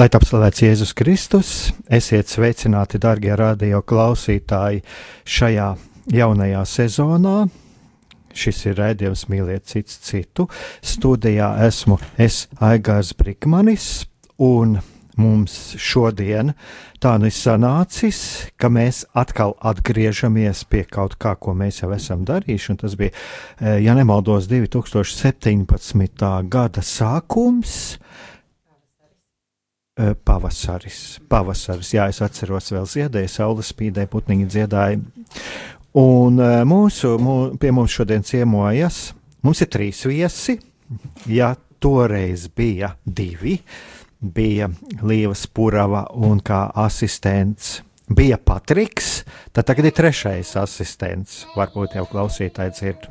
Lai top slavēts Jēzus Kristus, esiet sveicināti, darbie radio klausītāji, šajā jaunajā sezonā. Šis ir raidījums Mīliet cits citu. Studijā esmu es Aigārs Brikmanis, un mums šodien tā nu ir sanācis, ka mēs atkal atgriežamies pie kaut kā, ko mēs jau esam darījuši, un tas bija, eh, ja nemaldos, 2017. gada sākums. Pavasaris, pavasaris, jā, es atceros, vēl ziedēja, saules spīdēja, putniņi dziedāja. Un mūsu, mū, pie mums šodien ciemojas, mums ir trīs viesi, ja toreiz bija divi, bija Līvas Purava un kā asistents bija Patriks, tad tagad ir trešais asistents, varbūt jau klausītāji dzird.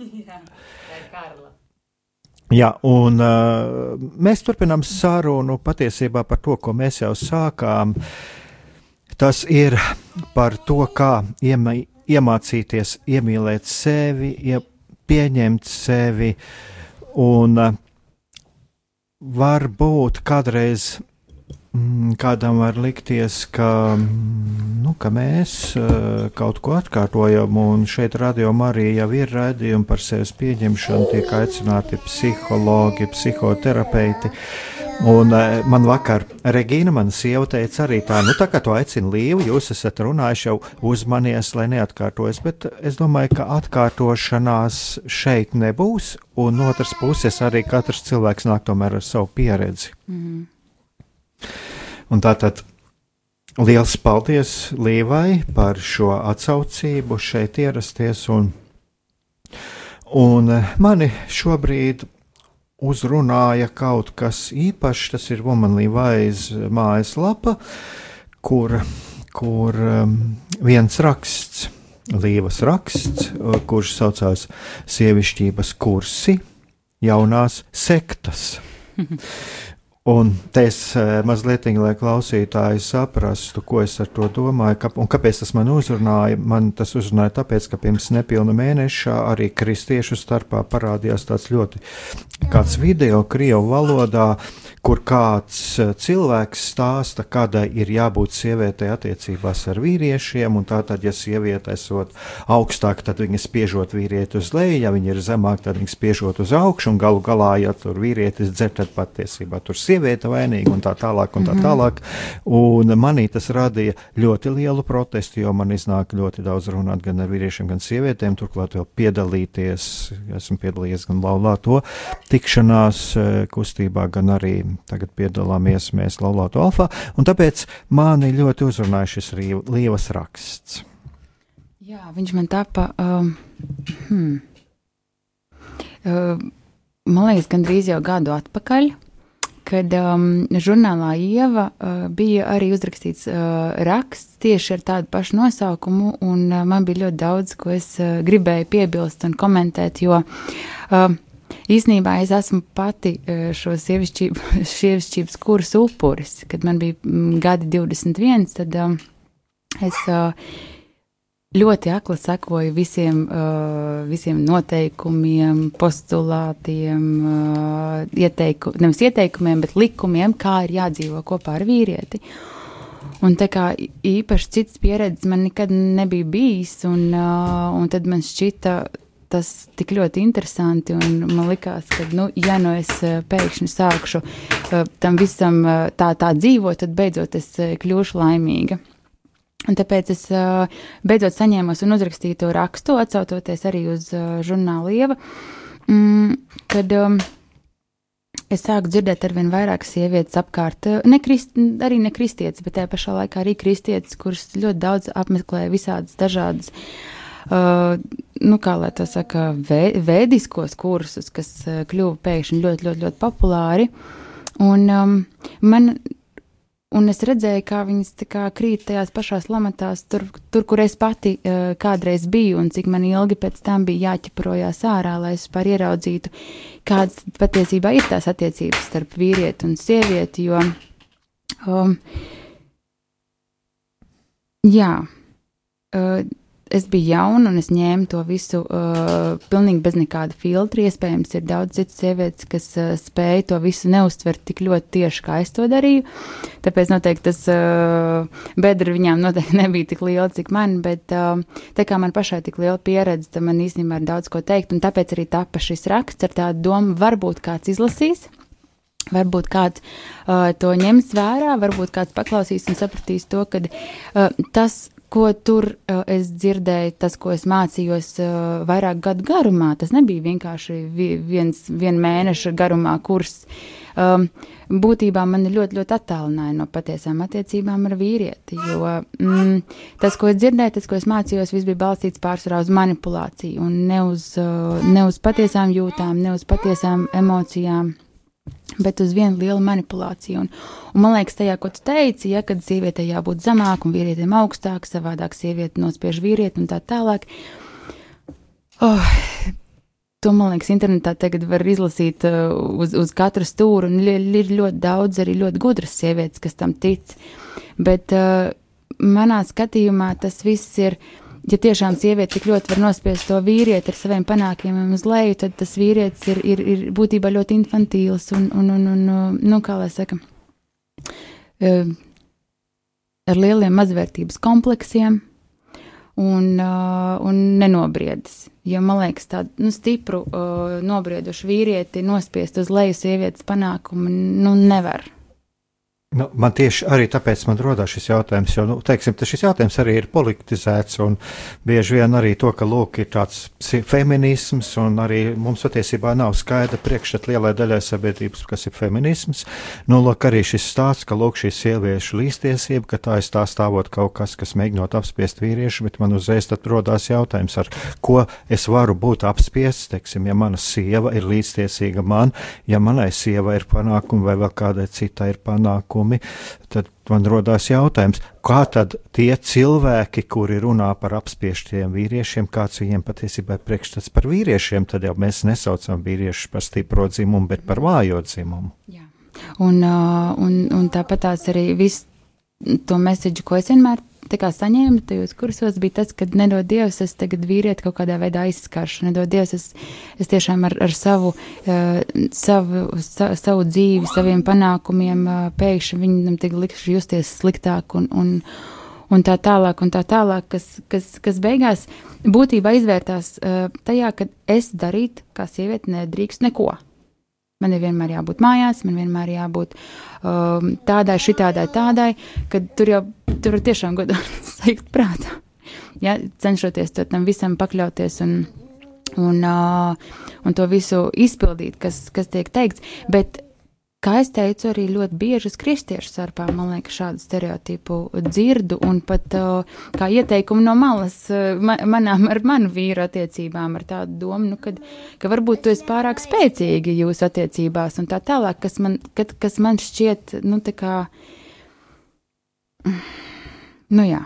Jā, Karla. Jā, un uh, mēs turpinām sarunu patiesībā par to, ko mēs jau sākām. Tas ir par to, kā iema, iemācīties iemīlēt sevi, ie, pieņemt sevi, un uh, varbūt kādreiz kādam var likties, ka, mm, nu, ka mēs uh, kaut ko atkārtojam, un šeit radio Marija jau ir raidījumi par sevis pieņemšanu, tiek aicināti psihologi, psihoterapeiti. Un uh, man vakar Regīna, mana sieva, teica arī tā, nu, tā kā to aicina Līvu, jūs esat runājuši jau uzmanies, lai neatkārtojas, bet es domāju, ka atkārtošanās šeit nebūs, un no otras puses arī katrs cilvēks nāk tomēr ar savu pieredzi. Mm. Un tātad liels paldies Līvai par šo atsaucību šeit ierasties. Un, un mani šobrīd uzrunāja kaut kas īpašs. Tas ir Womanlīvais mājaslapa, kur, kur um, viens raksts, Līvas raksts, kurš saucās Sievišķības kursi, jaunās sektas. Un te es eh, mazliet, lai klausītāji saprastu, ko es ar to domāju, ka, un kāpēc tas man uzrunāja. Man tas uzrunāja tāpēc, ka pirms nepilna mēneša arī kristiešu starpā parādījās tāds ļoti kāds video Krievu valodā, kur kāds eh, cilvēks stāsta, kādai ir jābūt sievietei attiecībās ar vīriešiem, un tātad, ja sieviete esot augstāk, tad viņa spiežot vīrieti uz leju, ja viņa ir zemāk, tad viņa spiežot uz augšu, un galu galā, ja tur vīrietis dzer, tad patiesībā tur sieviete vainīga un tā tālāk un tā mhm. tālāk. Un manī tas radīja ļoti lielu protestu, jo man iznāk ļoti daudz runāt gan ar vīriešiem, gan sievietēm, turklāt vēl piedalīties, esmu piedalījies gan laulā to tikšanās eh, kustībā, gan arī tagad piedalāmies mēs Laulāto alfā, un tāpēc mani ļoti uzrunāja šis Līvas raksts. Jā, viņš man tapa, um, hmm, uh, man liekas, gandrīz jau gadu atpakaļ, kad um, žurnālā Ieva uh, bija arī uzrakstīts uh, raksts tieši ar tādu pašu nosaukumu, un uh, man bija ļoti daudz, ko es uh, gribēju piebilst un komentēt, jo uh, īsnībā es esmu pati e, šo sievišķības kursu upuris. Kad man bija gadi 21, tad um, es uh, ļoti akli sekoju visiem, uh, visiem noteikumiem, postulātiem, uh, ieteiku, nevis ieteikumiem, bet likumiem, kā ir jādzīvo kopā ar vīrieti. Un tā kā īpaši cits pieredzes man nekad nebija bijis, un, uh, un tad man šķita tas tik ļoti interesanti. Man liekas, ka, nu, ja nu es pēkšņi sākšu tam visam tā, tā dzīvot, tad beidzot es kļūšu laimīga. Un tāpēc es beidzot saņēmu un uzrakstīju to rakstu, atsaucoties arī uz žurnālu Ieva, mm, kad es sāku dzirdēt ar vien vairāk sievietes apkārt, ne krist, arī ne kristietis, bet tajā pašā laikā arī kristietis, kurš ļoti daudz apmeklē visādas dažādas Uh, nu, kā lai to saka, vē, vēdiskos kursus, kas uh, kļuva pēkšņi ļoti, ļoti, ļoti populāri. Un, um, man, un es redzēju, kā viņas kā, krīt tajās pašās lamatās, tur, tur kur es pati uh, kādreiz biju, un cik man ilgi pēc tam bija jāķeprojās ārā, lai es par ieraudzītu, kādas patiesībā ir tās attiecības starp vīrieti un sievieti. Jo, um, jā, uh, es biju jauna un es ņēmu to visu uh, pilnīgi bez nekāda filtra. Iespējams, ir daudz citas sievietes, kas uh, spēja to visu neustvert tik ļoti tieši kā es to darīju. Tāpēc noteikti tas uh, bedra viņām noteikti nebija tik liela, cik man, bet uh, tā kā man pašai tik liela pieredze, tad man īstenībā ir daudz ko teikt, un tāpēc arī tapa šis raksts ar tādu domu, varbūt kāds izlasīs. Varbūt kāds uh, to ņems vērā, varbūt kāds paklausīs un sapratīs to, ka uh, tas, ko tur uh, es dzirdēju, tas, ko es mācījos uh, vairāk gadu garumā, tas nebija vienkārši viens vien mēneša garumā kurs. Um, būtībā man ļoti, ļoti attālināja no patiesām attiecībām ar vīrieti, jo mm, tas, ko es dzirdēju, tas, ko es mācījos, viss bija balstīts pārsvarā uz manipulāciju un ne uz, uh, ne uz patiesām jūtām, ne uz patiesām emocijām bet uz vienu lielu manipulāciju. Un, un man liekas, tajā, ko tu teici, ja kad sievietei jābūt zemāk un vīrietim augstāk, savādāk sieviete nospiež vīrieti un tā tālāk. Oh, to, man liekas, internetā tagad var izlasīt uh, uz, uz katru stūru, un ir, ļoti daudz arī ļoti gudras sievietes, kas tam tic. Bet uh, manā skatījumā tas viss ir ja tiešām sieviete tik ļoti var nospiest to vīrieti ar saviem panākumiem uz leju, tad tas vīrietis ir, ir, ir būtībā ļoti infantīls un, un, un, un nu, kā lai saka, eh, ar lieliem mazvērtības kompleksiem un, uh, un nenobriedis. Jo man liekas, tādu nu, stipru, uh, nobriedušu vīrieti nospiest uz leju sievietes panākumu nu, nevar. Nu, man tieši arī tāpēc man rodās šis jautājums, jo, nu, teiksim, šis jautājums arī ir politizēts un bieži vien arī to, ka, lūk, ir tāds feminisms un arī mums patiesībā nav skaidra priekšstat lielai daļai sabiedrības, kas ir feminisms. Nu, lūk, arī šis stāsts, ka, lūk, šī sieviešu līstiesība, ka tā ir tā stāvot kaut kas, kas mēģinot apspiest vīriešu, bet man uzreiz tad rodās jautājums, ar ko es varu būt apspiests, teiksim, ja mana sieva ir līdztiesīga man, ja manai sievai ir panākumi vai vēl kādai citai ir panākumi notikumi, tad man rodās jautājums, kā tad tie cilvēki, kuri runā par apspieštiem vīriešiem, kāds viņiem patiesībā ir priekšstats par vīriešiem, tad jau mēs nesaucam vīriešus par stipro dzimumu, bet par vājo dzimumu. Jā. Un, uh, un, un tāpat tās arī viss to mēsīju, ko es vienmēr saņēmu tajos kursos, bija tas, ka nedod Dievs, es tagad vīrieti kaut kādā veidā aizskaršu. Nedod Dievs, es, es tiešām ar, ar savu, uh, savu, sa, savu dzīvi, saviem panākumiem uh, pēkšņi viņam tik likšu justies sliktāk un, un, un tā tālāk, un tā tālāk, kas, kas, kas beigās būtībā izvērtās uh, tajā, ka es darīt kā sieviete nedrīkst neko. Man ir vienmēr jābūt mājās, man vienmēr jābūt um, tādai, šitādai, tādai, kad tur jau tur tiešām godīgi sajūt prātā. Ja, cenšoties tam visam pakļauties un, un, uh, un to visu izpildīt, kas, kas tiek teikts. Bet Kā es teicu, arī ļoti bieži uz kristiešu starpā, man liekas, šādu stereotipu dzirdu un pat uh, kā ieteikumu no malas uh, ma manām ar manu vīru attiecībām ar tādu domu, nu, kad, ka varbūt tu esi pārāk spēcīgi jūsu attiecībās un tā tālāk, kas man, kad, kas man šķiet, nu, tā kā, nu jā.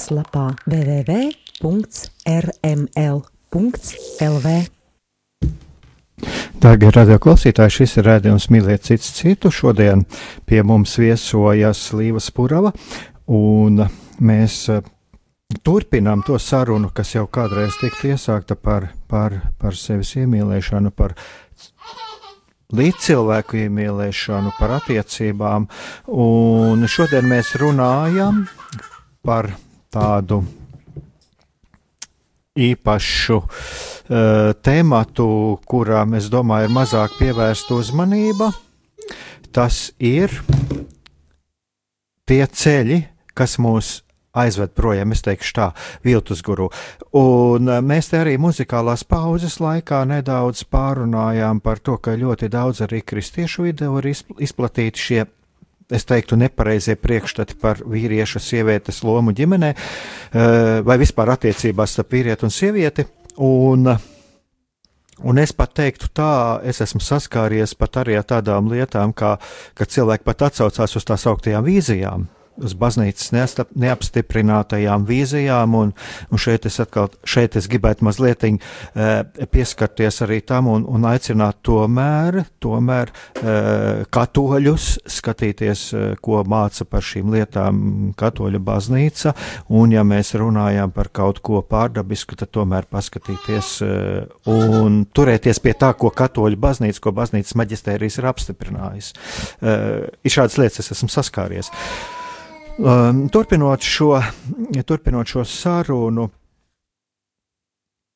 Mājaslapā www.rml.lv. Darbie radioklausītāji, šis ir rādījums Mīliet cits citu. Šodien pie mums viesojas Līva Spurava, un mēs uh, turpinām to sarunu, kas jau kādreiz tika iesākta par, par, par sevis iemīlēšanu, par līdzcilvēku iemīlēšanu, par attiecībām. Un šodien mēs runājam par tādu īpašu uh, tēmatu, kurām, es domāju, ir mazāk pievērsta uzmanība. Tas ir tie ceļi, kas mūs aizved projām, es teikšu tā, viltus guru. Un eh, mēs te arī muzikālās pauzes laikā nedaudz pārunājām par to, ka ļoti daudz arī kristiešu video ir izplatīti šie. Es teiktu, nepareizie priekšstati par vīrieša sievietes lomu ģimenē, eh, vai vispār attiecībās starp vīrieti un sievieti. Un, Un es pat teiktu, tā, es esmu saskāries pat arī ar tādām lietām, kā, ka cilvēki pat atsaucās uz tās augtajām vīzijām uz baznīcas neapstiprinātajām vīzijām, un, un šeit es atkal, šeit es gribētu mazliet e, pieskarties arī tam un, un aicināt tomēr, tomēr e, katoļus skatīties, e, ko māca par šīm lietām katoļu baznīca, un ja mēs runājam par kaut ko pārdabisku, tad tomēr paskatīties e, un turēties pie tā, ko katoļu baznīca, ko baznīcas maģistērijas ir apstiprinājis. E, ir šādas lietas, es esmu saskāries. Um, turpinot, šo, turpinot šo sarunu,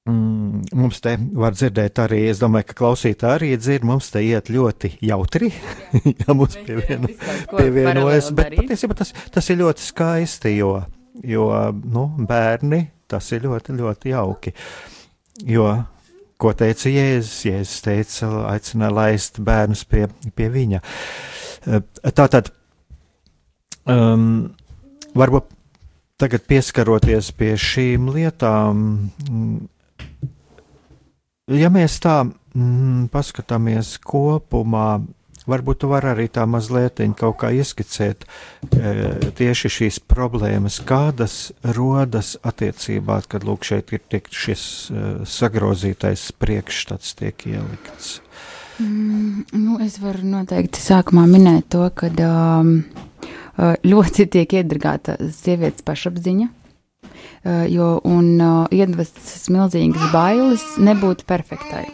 mm, mums te var dzirdēt arī, es domāju, ka klausītāji arī dzird, mums te iet ļoti jautri, ja mums pievieno, pievienojas, bet patiesībā tas, tas ir ļoti skaisti, jo, jo nu, bērni, tas ir ļoti, ļoti jauki. Jo, ko teica Jēzus? Jēzus teica, aicināja laist bērnus pie, pie viņa. Tātad Um, varbūt tagad pieskaroties pie šīm lietām, mm, ja mēs tā mm, paskatāmies kopumā, varbūt tu vari arī tā mazliet kaut kā ieskicēt e, tieši šīs problēmas, kādas rodas attiecībās, kad lūk šeit ir tiek šis e, sagrozītais priekšstats tiek ielikts. Mm, nu, es varu noteikti sākumā minēt to, ka um, ļoti tiek iedragāta sievietes pašapziņa, eh, jo un eh, iedvestas milzīgas bailes nebūt perfektai.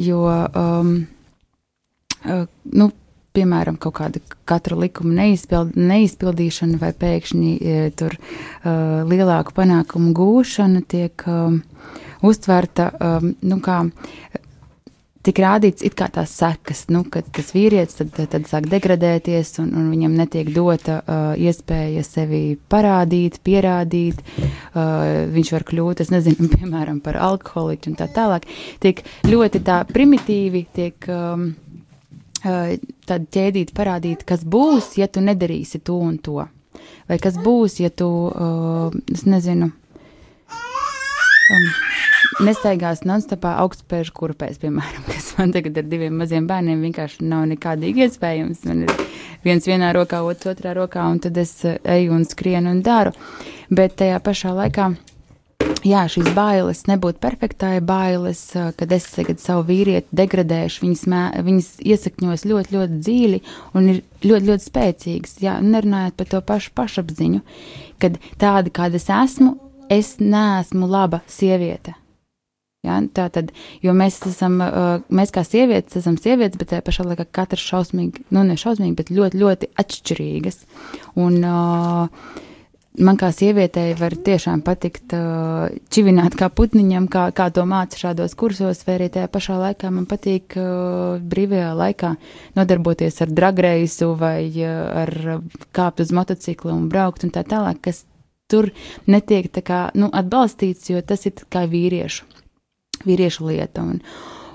Jo, um, nu, piemēram, kaut kāda katra likuma neizpild, neizpildīšana vai pēkšņi tur uh, lielāku panākumu gūšana tiek um, uztverta um, nu, kā tik rādīts it kā tās sekas, nu, kad tas vīrietis tad, tad sāk degradēties un, un viņam netiek dota uh, iespēja sevi parādīt, pierādīt, uh, viņš var kļūt, es nezinu, piemēram, par alkoholiķu un tā tālāk. Tiek ļoti tā primitīvi, tiek um, uh, tad ķēdīt parādīt, kas būs, ja tu nedarīsi to un to. Vai kas būs, ja tu, uh, es nezinu, um, nestaigās nonstopā augstspēļu kurpēs, piemēram, kas man tagad ar diviem maziem bērniem vienkārši nav nekādīgi iespējams. Man ir viens vienā rokā, otrs otrā rokā, un tad es eh, eju un skrienu un daru. Bet tajā pašā laikā. Jā, šīs bailes nebūt perfektai, bailes, eh, kad es tagad savu vīrieti degradēšu, viņas, mē, viņas iesakņos ļoti, ļoti dziļi un ir ļoti, ļoti spēcīgas. Jā, nerunājot par to pašu pašapziņu, kad tāda, kāda es esmu, es neesmu laba sieviete. Ja, tā tad, jo mēs esam, mēs kā sievietes, esam sievietes, bet tajā pašā laikā katrs šausmīgi, nu ne šausmīgi, bet ļoti, ļoti atšķirīgas. Un uh, man kā sievietei var tiešām patikt uh, čivināt kā putniņam, kā, kā to māca šādos kursos, vai arī tajā pašā laikā man patīk uh, brīvajā laikā nodarboties ar dragreisu vai uh, ar kāpt uz motociklu un braukt un tā tālāk, kas tur netiek tā kā, nu, atbalstīts, jo tas ir kā vīriešu vīriešu lieta. Un,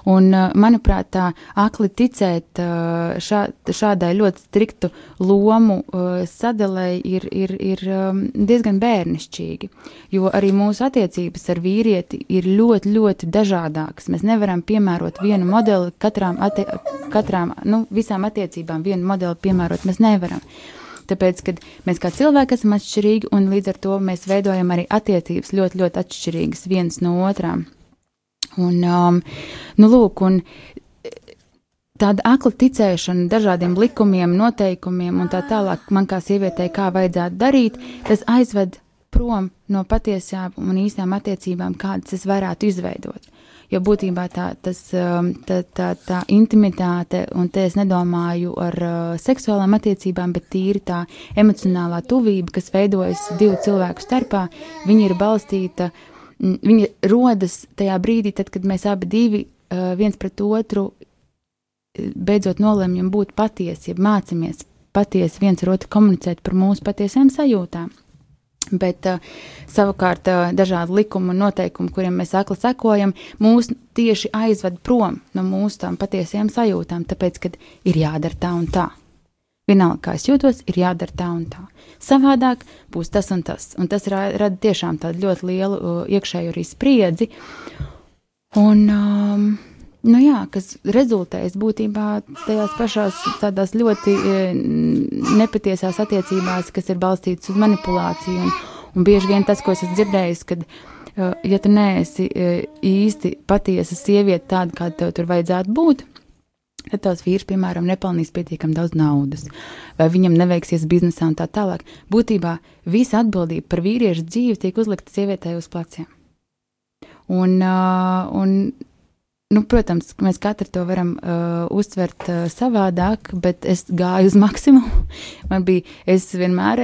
Un, uh, manuprāt, tā akli ticēt uh, šā, šādai ļoti striktu lomu uh, sadalēji ir, ir, ir um, diezgan bērnišķīgi, jo arī mūsu attiecības ar vīrieti ir ļoti, ļoti dažādākas. Mēs nevaram piemērot vienu modeli katrām, atti katrām nu, visām attiecībām, vienu modeli piemērot mēs nevaram. Tāpēc, kad mēs kā cilvēki esam atšķirīgi, un līdz ar to mēs veidojam arī attiecības ļoti, ļoti atšķirīgas viens no otrām. Un, um, nu, lūk, un tāda akla ticēšana dažādiem likumiem, noteikumiem un tā tālāk, man kā sievietei, kā vajadzētu darīt, tas aizved prom no patiesām un īstām attiecībām, kādas es varētu izveidot. Jo būtībā tā, tas, um, tā, tā, tā intimitāte, un te es nedomāju ar uh, seksuālām attiecībām, bet tīri tā emocionālā tuvība, kas veidojas divu cilvēku starpā, viņa ir balstīta, viņa rodas tajā brīdī, tad, kad mēs abi divi viens pret otru beidzot nolemjam būt patiesi, ja mācāmies patiesi viens ar otru komunicēt par mūsu patiesām sajūtām. Bet uh, savukārt uh, dažādi likumi un noteikumi, kuriem mēs akli sekojam, mūs tieši aizved prom no mūsu tām patiesajām sajūtām, tāpēc, ka ir jādara tā un tā. Vienalga, kā es jūtos, ir jādara tā un tā. Savādāk būs tas un tas. Un tas ra rada tiešām tādu ļoti lielu uh, iekšēju arī spriedzi. Un, um, Nu jā, kas rezultējas būtībā tajās pašās tādās ļoti e, nepatiesās attiecībās, kas ir balstītas uz manipulāciju. Un, un bieži vien tas, ko es esmu dzirdējis, kad, e, ja tu neesi e, īsti patiesa sieviete tāda, kāda tev tur vajadzētu būt, tad tavs vīrs, piemēram, nepelnīs pietiekami daudz naudas, vai viņam neveiksies biznesā un tā tālāk. Būtībā visa atbildība par vīriešu dzīvi tiek uzlikta sievietei uz pleciem. Un, uh, un Nu, protams, mēs katru to varam uh, uztvert uh, savādāk, bet es gāju uz maksimumu. Man bija, es vienmēr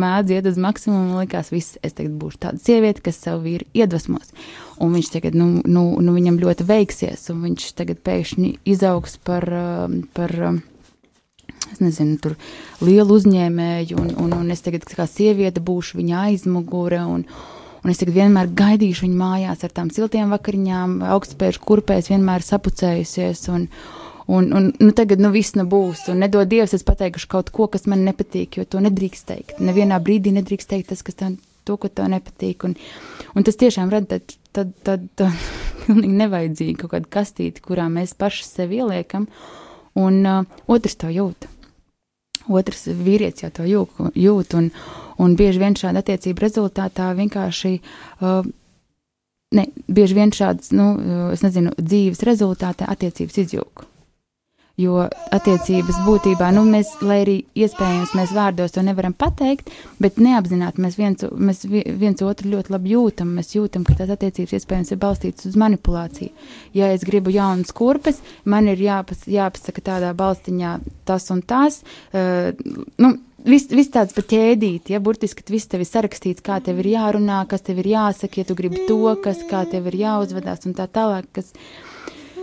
mēdzu iet uz maksimumu, man likās, viss, es tagad būšu tāda sieviete, kas savu vīru iedvesmos. Un viņš tagad, nu, nu, nu viņam ļoti veiksies, un viņš tagad pēkšņi izaugs par, uh, par uh, es nezinu, tur lielu uzņēmēju, un, un, un es tagad kā sieviete būšu viņa aizmugure. Un, Un es tagad vienmēr gaidīšu viņu mājās ar tām siltiem vakariņām, augstspēju kurpēs, vienmēr sapucējusies. Un, un, un nu, tagad nu, viss nu būs. Un nedod Dievs, es pateikšu kaut ko, kas man nepatīk, jo to nedrīkst teikt. Nevienā brīdī nedrīkst teikt tas, kas tev, to, ko tev nepatīk. Un, un tas tiešām rada tad, tad, tad, tad pilnīgi nevajadzīgi kaut kādu kastīti, kurā mēs paši sevi ieliekam, un uh, otrs to jūt. Otrs vīrietis jau to jūt, jūt un, Un bieži vien šāda attiecība rezultātā vienkārši. Uh, Ne, bieži vien šādas, nu, uh, es nezinu, dzīves rezultātā attiecības izjūg. Jo attiecības būtībā, nu, mēs, lai arī iespējams mēs vārdos to nevaram pateikt, bet neapzināti mēs viens, mēs viens otru ļoti labi jūtam. Mēs jūtam, ka tās attiecības iespējams ir balstītas uz manipulāciju. Ja es gribu jaunas kurpes, man ir jāpas, jāpasaka tādā balstiņā tas un tas. Uh, nu, Viss vis tāds pa ķēdīt, ja burtiski viss tev ir sarakstīts, kā tev ir jārunā, kas tev ir jāsaka, ja tu gribi to, kas kā tev ir jāuzvedās un tā tālāk, kas,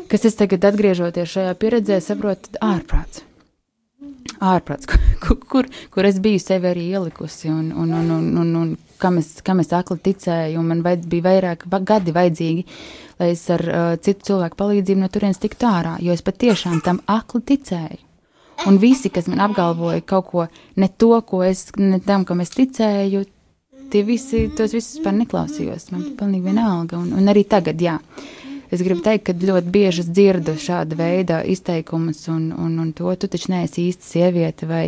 kas es tagad atgriežoties šajā pieredzē, saprotu, ārprāts. Ārprāts, kur, kur, kur es biju sevi arī ielikusi un, un, un, un, un, un kam, es, kam es akli ticēju, un man vajad, bija vairāk gadi vajadzīgi, lai es ar uh, citu cilvēku palīdzību no turienes tiktu ārā, jo es patiešām tam akli ticēju. Un visi, kas man apgalvoja kaut ko ne to, ko es, ne tam, kam es ticēju, tie visi, tos visus vispār neklausījos. Man pilnīgi vienalga. Un, un arī tagad, jā. Es gribu teikt, ka ļoti bieži es dzirdu šāda veida izteikumus, un, un, un to tu taču neesi īsta sieviete, vai,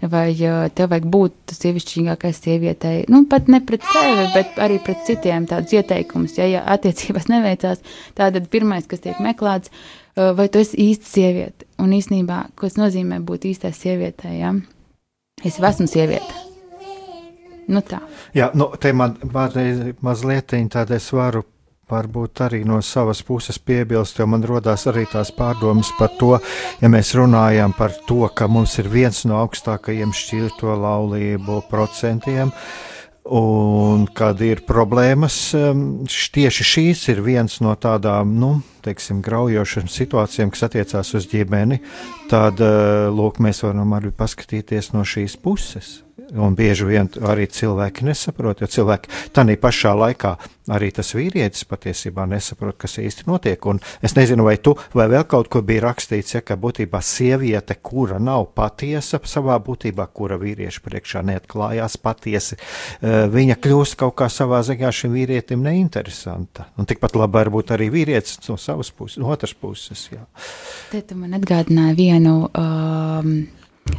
vai tev vajag būt sievišķīgākai sievietei. Nu, pat ne pret sevi, bet arī pret citiem tādus ieteikumus. Ja, ja attiecībās neveicās, tad pirmais, kas tiek meklēts, vai tu esi īsta sieviete. Un īsnībā, ko tas nozīmē būt īstai sievietei, ja? Es esmu sieviete. Nu tā. Jā, nu, te man mazliet tāda es varu varbūt arī no savas puses piebilst, jo man rodās arī tās pārdomas par to, ja mēs runājam par to, ka mums ir viens no augstākajiem šķirto laulību procentiem. Un kad ir problēmas, tieši šīs ir viens no tādām, nu, teiksim, graujošām situācijām, kas attiecās uz ģimeni, tad, eh, lūk, mēs varam arī paskatīties no šīs puses. Un bieži vien arī cilvēki nesaprot, jo cilvēki tādā pašā laikā arī tas vīrietis patiesībā nesaprot, kas īsti notiek. Un es nezinu, vai tu vai vēl kaut kur bija rakstīts, ja, ka būtībā sieviete, kura nav patiesa savā būtībā, kura vīrieša priekšā neatklājās patiesi, eh, viņa kļūst kaut kā savā ziņā šim vīrietim neinteresanta. Un tikpat labi var būt arī vīrietis no savas puses, no otras puses. Jā. Te tu man atgādināji vienu. Um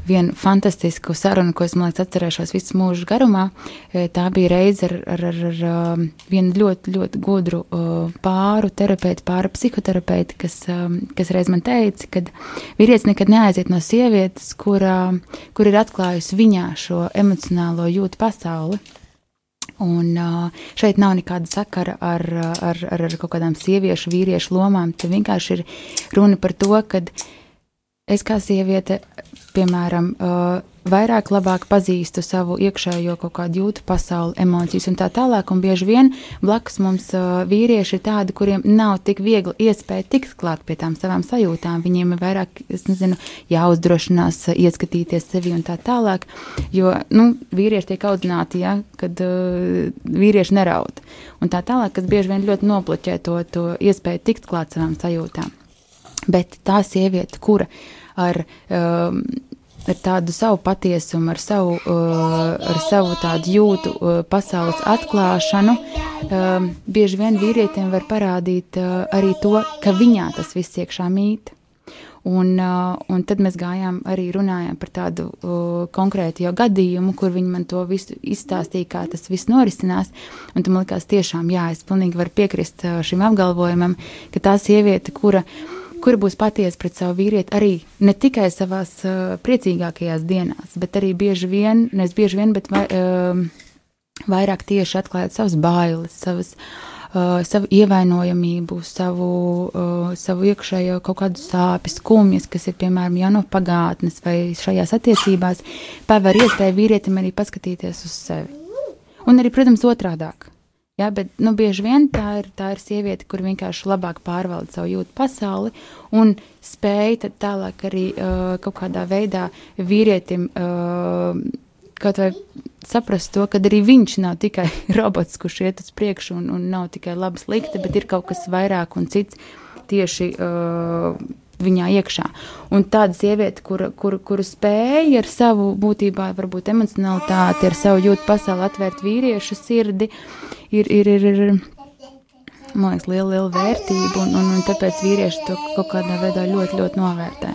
vienu fantastisku sarunu, ko es, man liekas, atcerēšos visu mūžu garumā. E, tā bija reize ar, ar, ar, ar um, vienu ļoti, ļoti gudru uh, pāru terapeitu, pāru psihoterapeitu, kas, um, kas reiz man teica, ka vīrietis nekad neaiziet no sievietes, kur, kur ir atklājusi viņā šo emocionālo jūtu pasauli. Un šeit nav nekāda sakara ar, ar, ar, ar kaut kādām sieviešu, vīriešu lomām. Te vienkārši ir runa par to, ka es kā sieviete piemēram, vairāk, labāk pazīstu savu iekšējo kaut kādu jūtu pasauli, emocijas un tā tālāk. Un bieži vien blakus mums uh, vīrieši ir tādi, kuriem nav tik viegli iespēja tikt klāt pie tām savām sajūtām. Viņiem ir vairāk, es nezinu, jāuzdrošinās ieskatīties sevi un tā tālāk. Jo, nu, vīrieši tiek audzināti, ja, kad uh, vīrieši neraud. Un tā tālāk, kas bieži vien ļoti nobloķē to, to iespēju tikt klāt savām sajūtām. Bet tā sieviete, kura ar, um, ar tādu savu patiesumu, ar savu, uh, ar savu tādu jūtu uh, pasaules atklāšanu, um, bieži vien vīrietim var parādīt uh, arī to, ka viņā tas viss iekšā mīt. Un, uh, un tad mēs gājām arī runājām par tādu uh, konkrētu jau gadījumu, kur viņi man to visu izstāstīja, kā tas viss norisinās. Un tam likās tiešām, jā, es pilnīgi varu piekrist uh, šim apgalvojumam, ka tā sieviete, kura uh, kura būs patiesa pret savu vīrieti arī ne tikai savās uh, priecīgākajās dienās, bet arī bieži vien, nevis bieži vien, bet vai, uh, vairāk tieši atklājot savas bailes, savas, uh, savu ievainojamību, savu, uh, savu iekšējo kaut kādu sāpes, skumjas, kas ir piemēram jau no pagātnes vai šajās attiecībās, paver iespēju vīrietim arī paskatīties uz sevi. Un arī, protams, otrādāk Ja, bet nu, bieži vien tā ir, tā ir sieviete, kur vienkārši labāk pārvalda savu jūtu pasauli un spēja tālāk arī uh, kaut kādā veidā vīrietim uh, kaut vai saprast to, ka arī viņš nav tikai robots, kurš iet uz priekšu un, un nav tikai labi slikti, bet ir kaut kas vairāk un cits tieši. Uh, viņā iekšā. Un tāda sieviete, kura, kura, kura spēja ar savu būtībā, varbūt emocionalitāti, ar savu jūtu pasauli atvērt vīriešu sirdi, ir, ir, ir, ir man liekas, liela, liela vērtība, un, un, un tāpēc vīrieši to kaut kādā veidā ļoti, ļoti novērtē.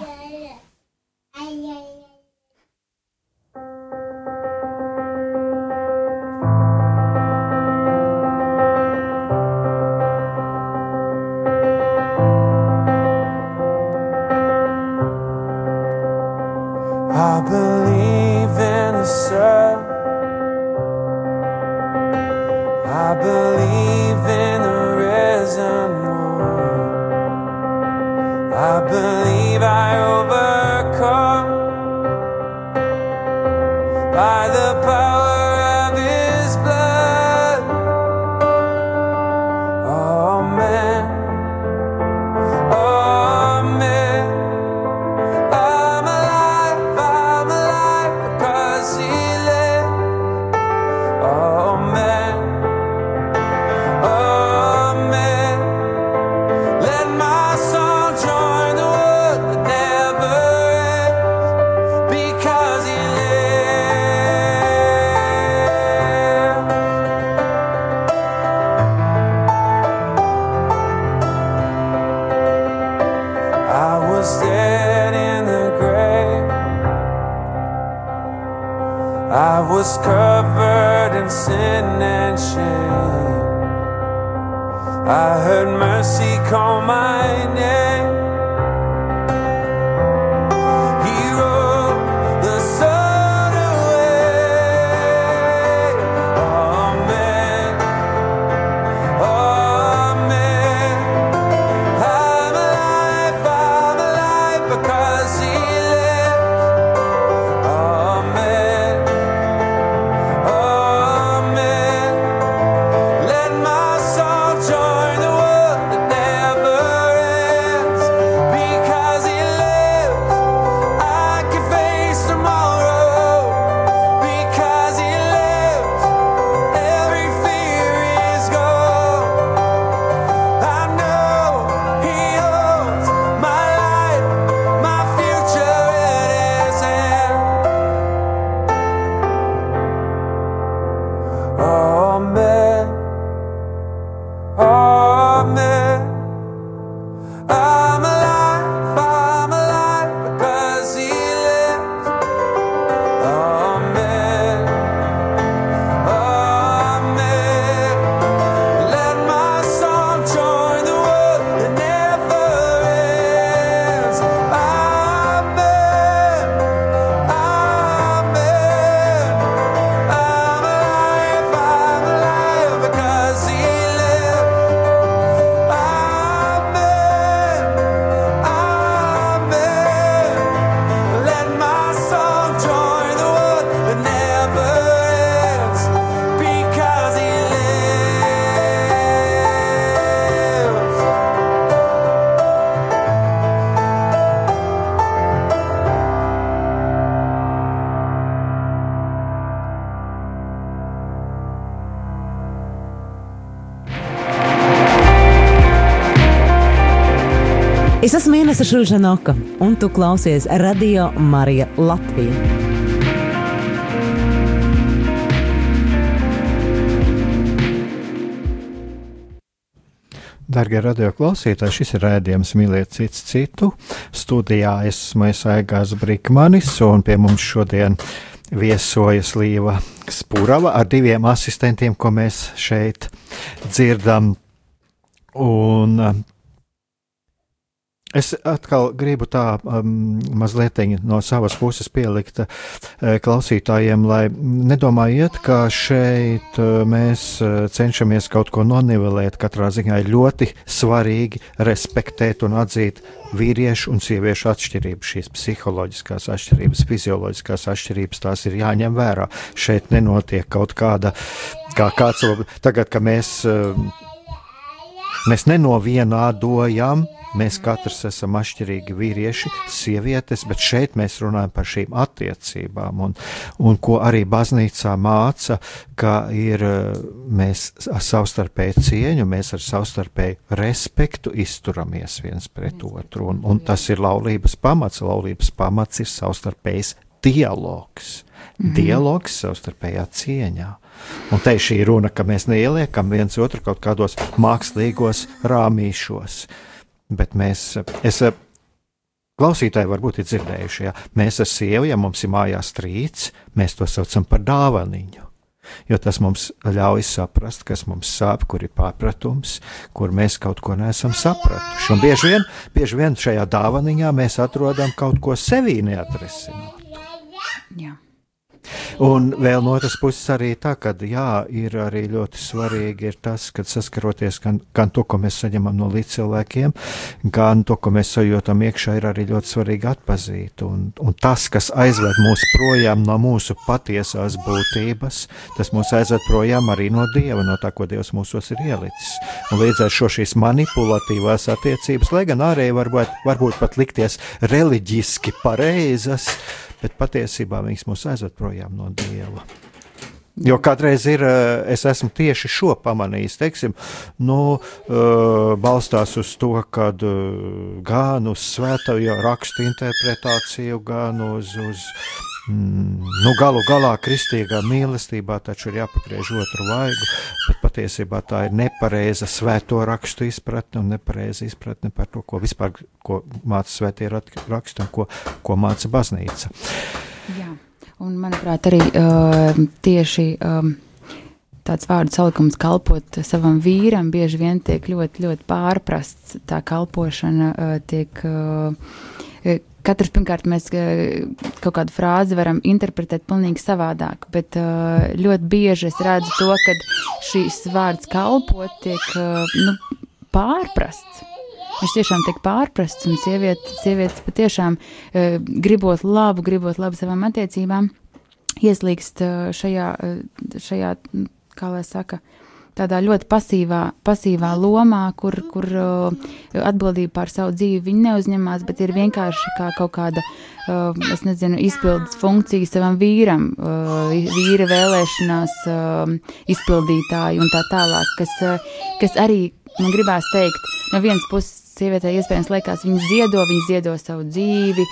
Inese Šuļžanoka, un tu klausies Radio Marija Latvija. Darbie radioklausītāji, šis ir rādījums Mīliet cits citu. Studijā esmu Aigās Brīkmanis, un pie mums šodien viesojas Līva Spūrava ar diviem asistentiem, ko mēs šeit dzirdam. Un Es atkal gribu tā um, mazliet no savas puses pielikt uh, klausītājiem, lai nedomājiet, ka šeit uh, mēs uh, cenšamies kaut ko nonivelēt. Katrā ziņā ir ļoti svarīgi respektēt un atzīt vīriešu un sieviešu atšķirības, šīs psiholoģiskās atšķirības, fizioloģiskās atšķirības. Tās ir jāņem vērā. Šeit nenotiek kaut kāda, kā kāds tagad, ka mēs, uh, mēs nenovienādojam Mēs katrs esam atšķirīgi vīrieši, sievietes, bet šeit mēs runājam par šīm attiecībām, un, un ko arī baznīcā māca, ka ir mēs savstarpēji cieņu, mēs ar savstarpēju respektu izturamies viens pret otru, un, un tas ir laulības pamats. Laulības pamats ir savstarpējs dialogs. Mhm. Dialogs savstarpējā cieņā. Un te ir šī runa, ka mēs neieliekam viens otru kaut kādos mākslīgos rāmīšos. Bet mēs, es, klausītāji varbūt ir dzirdējuši, ja mēs ar sievu, ja mums ir mājās strīds, mēs to saucam par dāvaniņu. Jo tas mums ļauj saprast, kas mums sāp, kur ir pārpratums, kur mēs kaut ko neesam sapratuši. Un bieži vien, bieži vien šajā dāvaniņā mēs atrodam kaut ko sevī neatrisinātu. Jā. Un vēl no otras puses arī tā, ka jā, ir arī ļoti svarīgi ir tas, ka saskaroties gan, gan to, ko mēs saņemam no līdzcilvēkiem, gan to, ko mēs sajūtam iekšā, ir arī ļoti svarīgi atpazīt. Un, un tas, kas aizved mūs projām no mūsu patiesās būtības, tas mūs aizved projām arī no Dieva, no tā, ko Dievs mūsos ir ielicis. Un līdz ar šo šīs manipulatīvās attiecības, lai gan ārēji varbūt, varbūt pat likties reliģiski pareizas, bet patiesībā viņas mūs aizved projām no Dieva. Jo kādreiz ir, eh, es esmu tieši šo pamanījis, teiksim, nu, uh, balstās uz to, ka uh, gan uz svēto rakstu interpretāciju, gan uz, uz mm, nu, galu galā kristīgā mīlestībā taču ir jāpagriež otru vaigu, bet patiesībā tā ir nepareiza svēto rakstu izpratne un nepareiza izpratne par to, ko vispār ko māca svētie raksti un ko, ko māca baznīca. Jā. Un, manuprāt, arī uh, tieši um, tāds vārdu salikums kalpot savam vīram bieži vien tiek ļoti, ļoti pārprasts. Tā kalpošana uh, tiek. Uh, Katrs, pirmkārt, mēs kaut kādu frāzi varam interpretēt pavisam savādāk, bet uh, ļoti bieži es redzu to, ka šīs vārds kalpot tiek uh, nu, pārprasts. Viņš tiešām tiek pārprasts, un sieviete, sievietes patiešām gribot labu, gribot labu savām attiecībām, ieslīgst šajā, šajā, kā lai saka, tādā ļoti pasīvā, pasīvā lomā, kur, kur uh, atbildību par savu dzīvi viņi neuzņemās, bet ir vienkārši kā kaut kāda, uh, es nezinu, izpildes funkcija savam vīram, uh, vīra vēlēšanās uh, izpildītāji un tā tālāk, kas, kas arī man gribās teikt, no vienas puses sievietei iespējams liekas, viņa ziedo, viņa ziedo savu dzīvi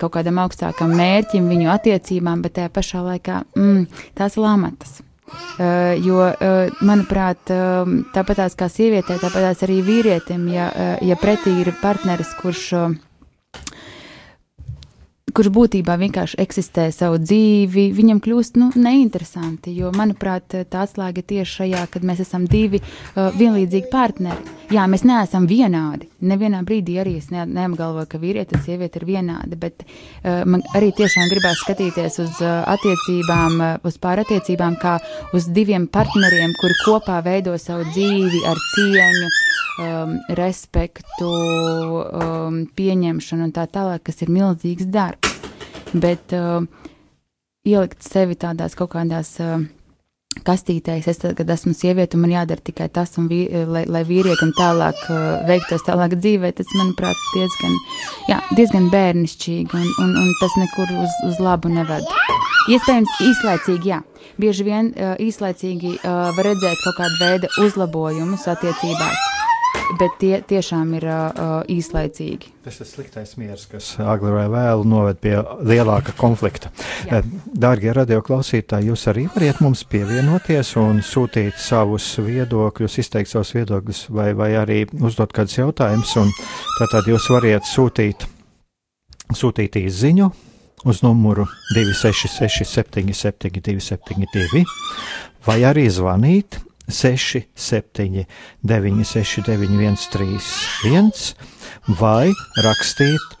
kaut kādam augstākam mērķim, viņu attiecībām, bet tajā pašā laikā mm, tās lamatas. Uh, jo, uh, manuprāt, uh, tāpat kā sievietē, tāpat arī vīrietim, ja, ja pretī ir partneris, kurš kurš būtībā vienkārši eksistē savu dzīvi, viņam kļūst nu, neinteresanti. Jo, manuprāt, tā atslēga tieši šajā, kad mēs esam divi vienlīdzīgi partneri. Jā, mēs neesam vienādi. Nevienā brīdī arī es ne, neapgalvoju, ka vīrietis un sieviete ir vienādi, bet uh, man arī tiešām gribās skatīties uz uh, attiecībām, uh, uz pārattiecībām, kā uz diviem partneriem, kuri kopā veido savu dzīvi ar cieņu um, respektu, um, pieņemšanu un tā tālāk, kas ir milzīgs darbs. Bet uh, ielikt sevi tādās kaut kādās uh, kastītēs, es tad, kad esmu sieviete, un man jādara tikai tas, un vī, lai, lai vīrietim tālāk uh, veiktos tālāk dzīvē, tas, manuprāt, diezgan, jā, diezgan bērnišķīgi, un, un, un tas nekur uz, uz labu neved. Iespējams, īslaicīgi, jā. Bieži vien uh, īslaicīgi uh, var redzēt kaut kādu veidu uzlabojumus attiecībās bet tie tiešām ir uh, īslaicīgi. Tas ir sliktais miers, kas agri vai vēlu noved pie lielāka konflikta. Jā. Dārgie radioklausītāji, jūs arī varat mums pievienoties un sūtīt savus viedokļus, izteikt savus viedokļus, vai, vai arī uzdot kādus jautājumus. Tātad jūs varat sūtīt, sūtīt īsiņu uz numuru 266, 77, 272, vai arī zvanīt 679, 969, 131 vai rakstīt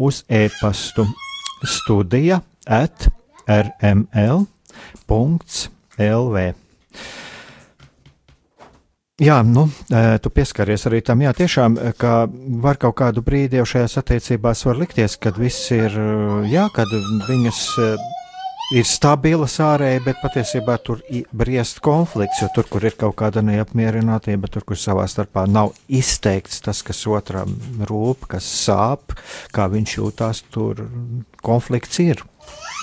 uz e-pastu studija at rml.lv. Jā, nu, tu pieskaries arī tam, jā, tiešām, ka var kaut kādu brīdi jau šajās attiecībās var likties, kad viss ir, jā, kad viņas ir stabilas ārēji, bet patiesībā tur briest konflikts, jo tur, kur ir kaut kāda neapmierinātība, tur, kur savā starpā nav izteikts tas, kas otram rūp, kas sāp, kā viņš jūtās, tur konflikts ir.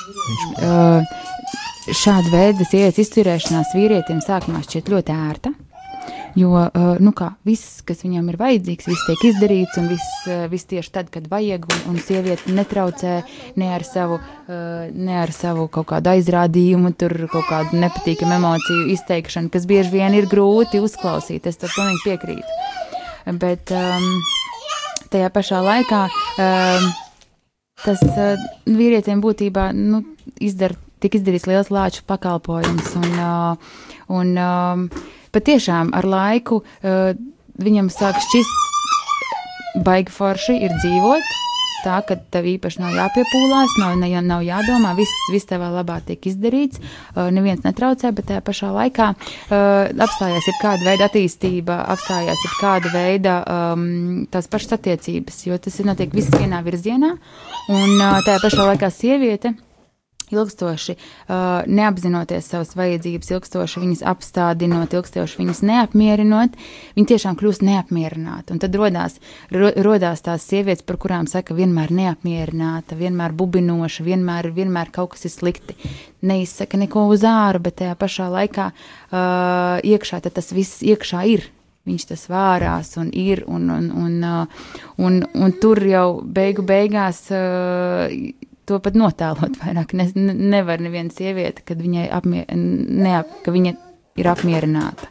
Viņš... Uh, šāda veida sievietes izturēšanās vīrietim sākumā šķiet ļoti ērta. Jo, uh, nu kā, viss, kas viņam ir vajadzīgs, viss tiek izdarīts, un viss, uh, viss tieši tad, kad vajag, un, un sieviete netraucē ne ar savu, uh, ne ar savu kaut kādu aizrādījumu, tur kaut kādu nepatīkamu emociju izteikšanu, kas bieži vien ir grūti uzklausīt. Es tam pilnīgi piekrītu. Bet um, tajā pašā laikā um, tas uh, vīrietiem būtībā nu, izdara, tik izdarīts liels lāču pakalpojums. Un, uh, un, uh, patiešām ar laiku uh, viņam sāk šķist baigi forši ir dzīvot. Tā, ka tev īpaši nav jāpiepūlās, nav, ne, nav jādomā, viss, viss tevā labā tiek izdarīts, uh, neviens netraucē, bet tajā pašā laikā uh, apstājās ir kāda veida attīstība, apstājās ir kāda veida um, tās pašas attiecības, jo tas ir notiek viss vienā virzienā, un uh, tajā pašā laikā sieviete ilgstoši uh, neapzinoties savas vajadzības, ilgstoši viņas apstādinot, ilgstoši viņas neapmierinot, viņi tiešām kļūst neapmierināti. Un tad rodās, ro, rodās tās sievietes, par kurām saka, vienmēr neapmierināta, vienmēr bubinoša, vienmēr, vienmēr kaut kas ir slikti. Neizsaka neko uz āru, bet tajā pašā laikā uh, iekšā tas viss iekšā ir. Viņš tas vārās un ir, un, un, un, uh, un, un tur jau beigu beigās uh, to pat notēlot vairāk. Ne, nevar neviena sieviete, kad viņai apmier, neap, ka viņa ir apmierināta.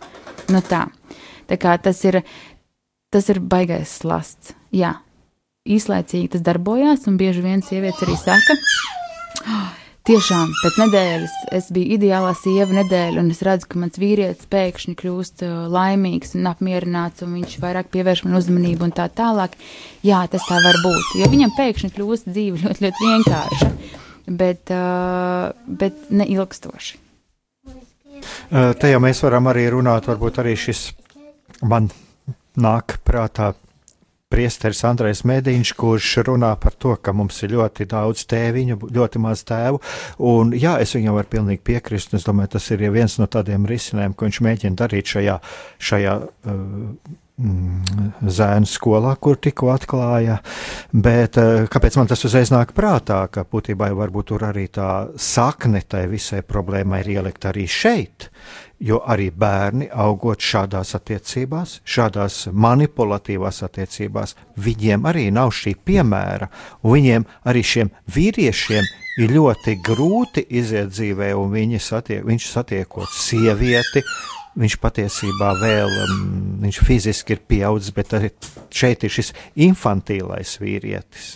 Nu tā. tā kā tas ir, tas ir baigais slasts. Jā, īslaicīgi tas darbojās, un bieži vien sievietes arī saka, oh, Tiešām pēc nedēļas es biju ideālā sieva nedēļa, un es redzu, ka mans vīrietis pēkšņi kļūst uh, laimīgs un apmierināts, un viņš vairāk pievērš man uzmanību un tā tālāk. Jā, tas tā var būt, jo viņam pēkšņi kļūst dzīve ļoti, ļoti vienkārša, bet, uh, bet neilgstoši. Uh, te jau mēs varam arī runāt, varbūt arī šis man nāk prātā priesteris Andrejs Mēdiņš, kurš runā par to, ka mums ir ļoti daudz tēviņu, ļoti maz tēvu. Un, jā, es viņam varu pilnīgi piekrist. Es domāju, tas ir viens no tādiem risinājumiem, ko viņš mēģina darīt šajā, šajā uh, zēnu skolā, kur tikko atklāja. Bet uh, kāpēc man tas uzreiz nāk prātā, ka būtībā varbūt tur arī tā sakne tai visai problēmai ir ielikt arī šeit. Jo arī bērni augot šādās attiecībās, šādās manipulatīvās attiecībās, viņiem arī nav šī piemēra, viņiem arī šiem vīriešiem ir ļoti grūti iziet dzīvē, un satiek, viņš satiekot sievieti. Viņš patiesībā vēl, um, viņš fiziski ir pieaudzis, bet šeit ir šis infantīlais vīrietis,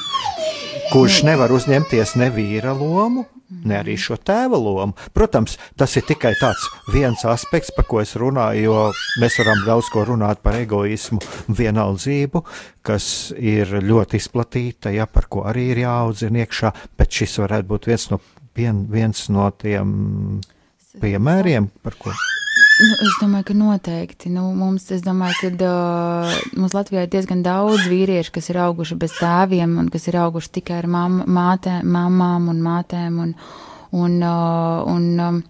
kurš nevar uzņemties ne vīra lomu, ne arī šo tēva lomu. Protams, tas ir tikai tāds viens aspekts, par ko es runāju, jo mēs varam daudz ko runāt par egoismu, vienaldzību, kas ir ļoti izplatīta, ja par ko arī ir jāaudzina iekšā, bet šis varētu būt viens no, vien, viens no tiem piemēriem, par ko. Nu, es domāju, ka noteikti. Nu, mums, es domāju, ka uh, mums Latvijā ir diezgan daudz vīriešu, kas ir auguši bez tēviem un kas ir auguši tikai ar mam, mātē, mamām un mātēm. Un, un, uh, un, um,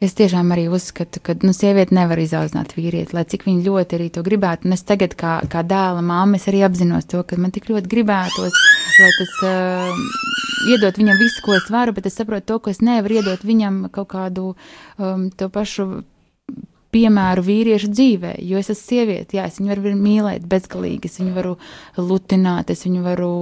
es tiešām arī uzskatu, ka nu, sieviete nevar izaudzināt vīrieti, lai cik viņa ļoti arī to gribētu. Un es tagad, kā, kā dēla māma, es arī apzinos to, ka man tik ļoti gribētos, lai tas. Uh, iedot viņam visu, ko es varu, bet es saprotu to, ka es nevaru iedot viņam kaut kādu um, to pašu piemēru vīriešu dzīvē, jo es esmu sieviete, jā, es viņu varu mīlēt bezgalīgi, es viņu varu lutināt, es viņu varu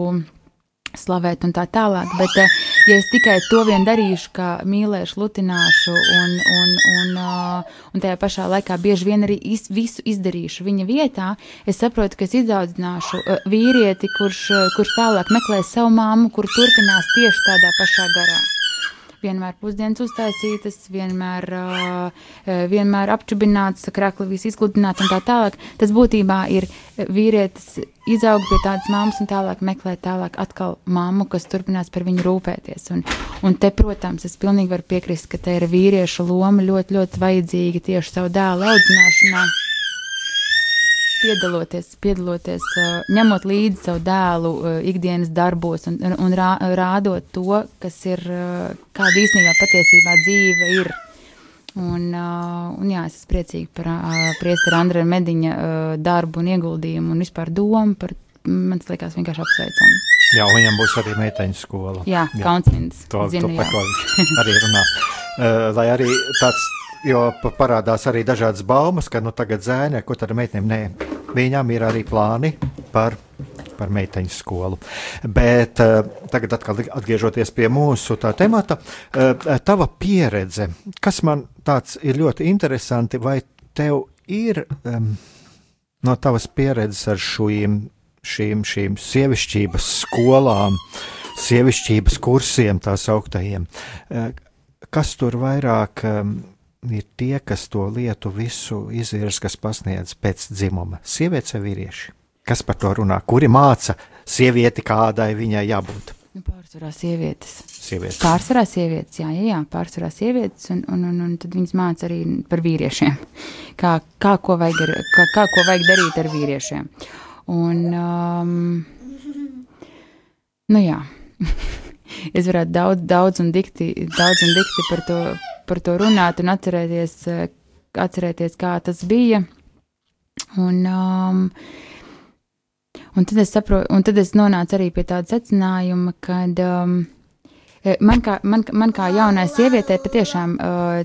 slavēt un tā tālāk. Bet, eh, ja es tikai to vien darīšu, kā mīlēšu, lutināšu un, un, un, eh, un tajā pašā laikā bieži vien arī iz, visu izdarīšu viņa vietā, es saprotu, ka es izaudzināšu eh, vīrieti, kurš, kurš tālāk meklēs savu māmu, kur turpinās tieši tādā pašā garā vienmēr pusdienas uztaisītas, vienmēr, uh, vienmēr apčubināts, krakli viss izgludināts un tā tālāk. Tas būtībā ir vīrietis izaug pie tādas mammas un tālāk meklē tālāk atkal mammu, kas turpinās par viņu rūpēties. Un, un te, protams, es pilnīgi varu piekrist, ka te ir vīrieša loma ļoti, ļoti vajadzīga tieši savu dēlu audzināšanā piedaloties, piedaloties ņemot līdzi savu dēlu ikdienas darbos un, un rā, rādot to, kas ir, kāda īstenībā patiesībā dzīve ir. Un, un jā, es esmu priecīga par priesteru Andreja Mediņa darbu un ieguldījumu un vispār domu par, man liekas, vienkārši apsveicam. Jā, viņam būs arī meiteņu skola. Jā, jā. Kaunsmins. To, zinu, to par ko viņš arī runā. Uh, lai arī tāds jo parādās arī dažādas baumas, ka nu, tagad zēna, ko tad meitenēm nē, viņām ir arī plāni par. Par meiteņu skolu. Bet uh, tagad, atkal atgriežoties pie mūsu tā temata, uh, tava pieredze, kas man tāds ir ļoti interesanti, vai tev ir um, no tavas pieredzes ar šīm, šīm, šīm sievišķības skolām, sievišķības kursiem, tā sauktajiem, uh, kas tur vairāk um, ir tie, kas to lietu visu izvirs, kas pasniedz pēc dzimuma - sievietes vai vīrieši? Kas par to runā? Kuri māca sievieti, kādai viņai jābūt? Nu, pārsvarā sievietes. sievietes. Pārsvarā sievietes, jā, jā, jā pārsvarā sievietes, un, un, un, un tad viņas māca arī par vīriešiem. Kā, kā, ko vajag ar, kā, kā ko vajag darīt ar vīriešiem. Un, um, nu jā, es varētu daudz, daudz un dikti, daudz un dikti par to par to runāt un atcerēties, eh, atcerēties kā tas bija. Un, um, un, tad saprotu, un tad es nonācu arī pie tāda secinājuma, ka um, eh, man, kā, man, man kā jaunai sievietei patiešām uh,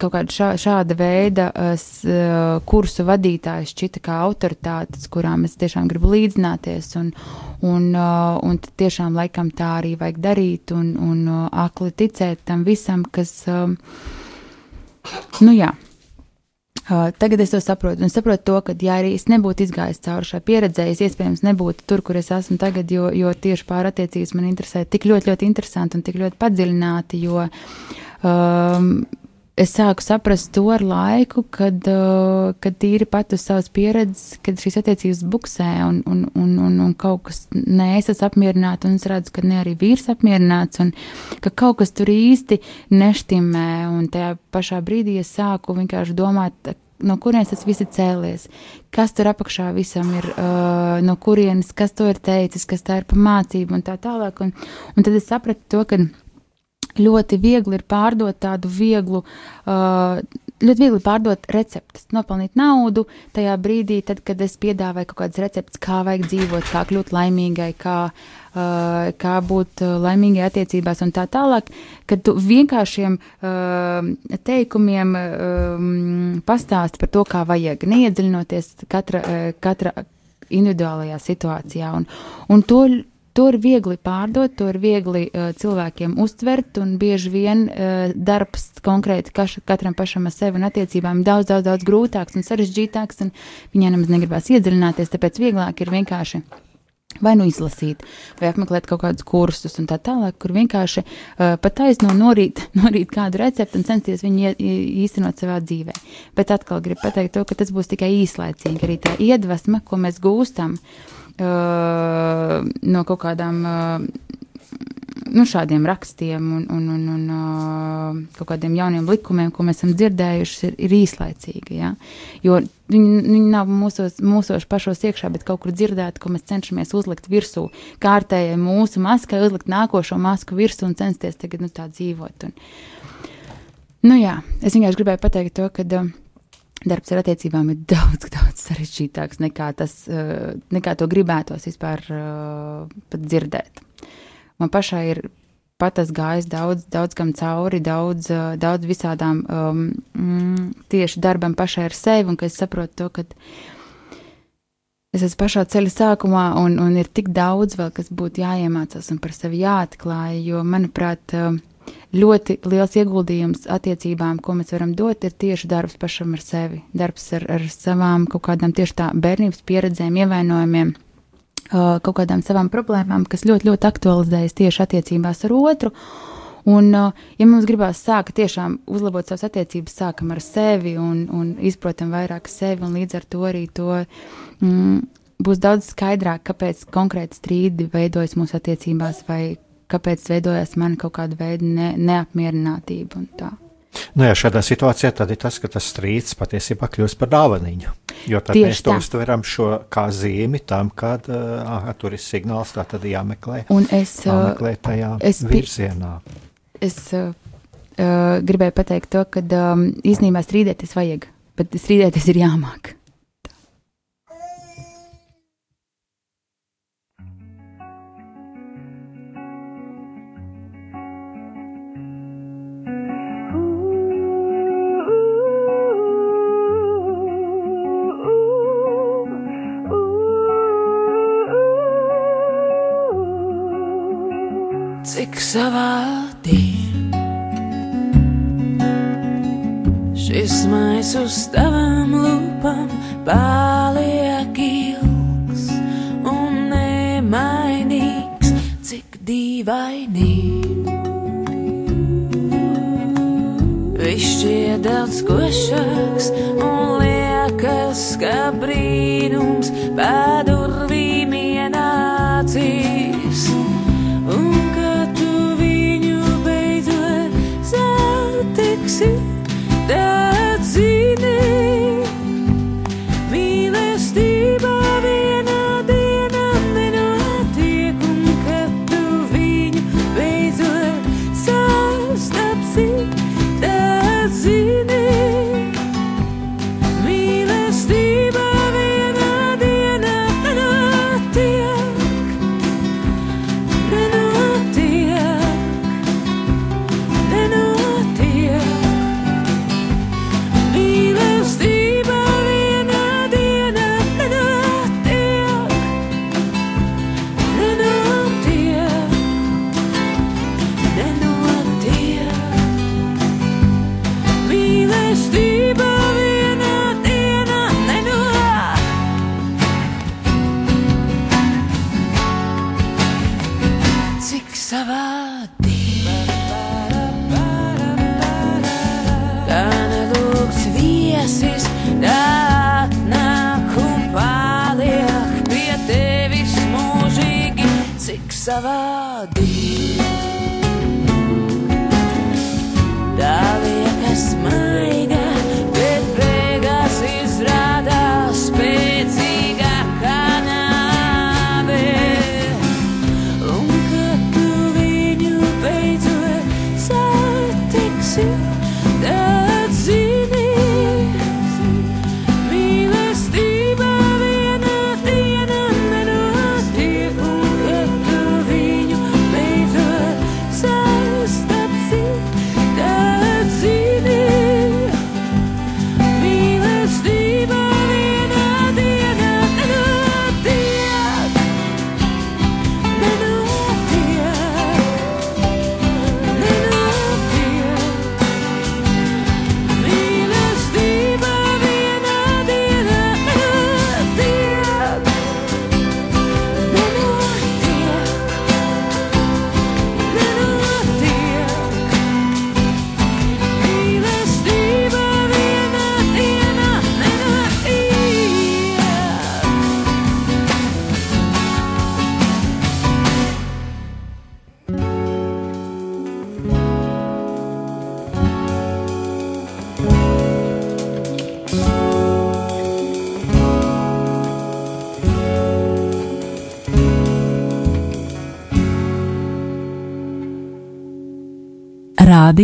kaut kāda šā, šāda veida uh, kursu vadītājs šķita kā autoritātes, kurām es tiešām gribu līdzināties, un, un, uh, un tiešām laikam tā arī vajag darīt, un, un uh, akli ticēt tam visam, kas, uh, nu jā. Uh, tagad es to saprotu, un saprotu to, ka, ja arī es nebūtu izgājis cauri šai pieredzē, es iespējams nebūtu tur, kur es esmu tagad, jo, jo tieši pārattiecības man interesē tik ļoti, ļoti interesanti un tik ļoti padziļināti, jo um, es sāku saprast to ar laiku, kad, uh, kad tīri pat uz savas pieredzes, kad šīs attiecības buksē un, un, un, un, un kaut kas ne es esmu apmierināta, un es redzu, ka ne arī vīrs apmierināts, un ka kaut kas tur īsti neštimē, un tajā pašā brīdī es sāku vienkārši domāt, no kurienes tas viss ir cēlies, kas tur apakšā visam ir, uh, no kurienes, kas to ir teicis, kas tā ir pa mācību un tā tālāk, un, un tad es sapratu to, ka ļoti viegli ir pārdot tādu vieglu, uh, ļoti viegli pārdot receptes, nopelnīt naudu tajā brīdī, tad, kad es piedāvāju kaut kādas receptes, kā vajag dzīvot, kā kļūt laimīgai, kā, uh, kā būt uh, laimīgai attiecībās un tā tālāk, kad tu vienkāršiem teikumiem um, pastāst par to, kā vajag, neiedziļinoties katra, katra individuālajā situācijā. Un, un to To ir viegli pārdot, to ir viegli uh, cilvēkiem uztvert, un bieži vien uh, darbs konkrēti kaš, katram pašam ar sevi un attiecībām ir daudz, daudz, daudz grūtāks un sarežģītāks, un viņai nemaz negribās iedziļināties, tāpēc vieglāk ir vienkārši vai nu izlasīt, vai apmeklēt kaut kādus kursus un tā tālāk, kur vienkārši uh, pat taisno norīt, norīt kādu recepti un censties viņu īstenot savā dzīvē. Bet atkal gribu pateikt to, ka tas būs tikai īslaicīgi, arī tā iedvesma, ko mēs gūstam. Uh, no kaut kādām. Uh, nu, šādiem rakstiem un, un, un, un uh, kaut kādiem jauniem likumiem, ko mēs esam dzirdējuši, ir, ir īslaicīgi. Ja? Jo viņi, viņi nav mūsos, mūsos pašos iekšā, bet kaut kur dzirdēti, ko mēs cenšamies uzlikt virsū. Kārtējai mūsu maskai uzlikt nākošo masku virsū un censties tagad nu, tā dzīvot. Un, nu, jā, es vienkārši gribēju pateikt to, ka. Uh, darbs ar attiecībām ir daudz, daudz sarežģītāks nekā, tas, eh, nekā to gribētos vispār eh, pat dzirdēt. Man pašai ir pat esmu gājis daudz, daudz kam cauri, daudz, daudz visādām um, mm, tieši darbam pašai ar sevi, un ka es saprotu to, ka es esmu pašā ceļa sākumā, un, un ir tik daudz vēl, kas būtu jāiemācās un par sevi jāatklāj, jo, manuprāt, ļoti liels ieguldījums attiecībām, ko mēs varam dot, ir tieši darbs pašam ar sevi, darbs ar, ar savām kaut kādām tieši tā bērnības pieredzēm, ievainojumiem kaut kādām savām problēmām, kas ļoti, ļoti aktualizējas tieši attiecībās ar otru. Un, ja mums gribās sākt tiešām uzlabot savas attiecības, sākam ar sevi un, un izprotam vairāk sevi, un līdz ar to arī to mm, būs daudz skaidrāk, kāpēc konkrēti strīdi veidojas mūsu attiecībās, vai kāpēc veidojas man kaut kāda veida ne, neapmierinātība un tā. Nu, jā, šādā situācijā tad ir tas, ka tas strīds patiesībā kļūst par dāvaniņu. Jo tad Tieši mēs to tā. uztveram šo kā zīmi tam, kad uh, tur ir signāls, tā tad jāmeklē, Un es, jāmeklē tajā es, virzienā. Es uh, gribēju pateikt to, ka um, īstenībā strīdēties vajag, bet strīdēties ir jāmāk. Savādi. Šis mais uz tavām lūpām paliek ilgs un nemainīgs, cik dīvaini. Viņš šķiet daudz košāks un liekas, ka brīnums pēdurvīm ienācīs.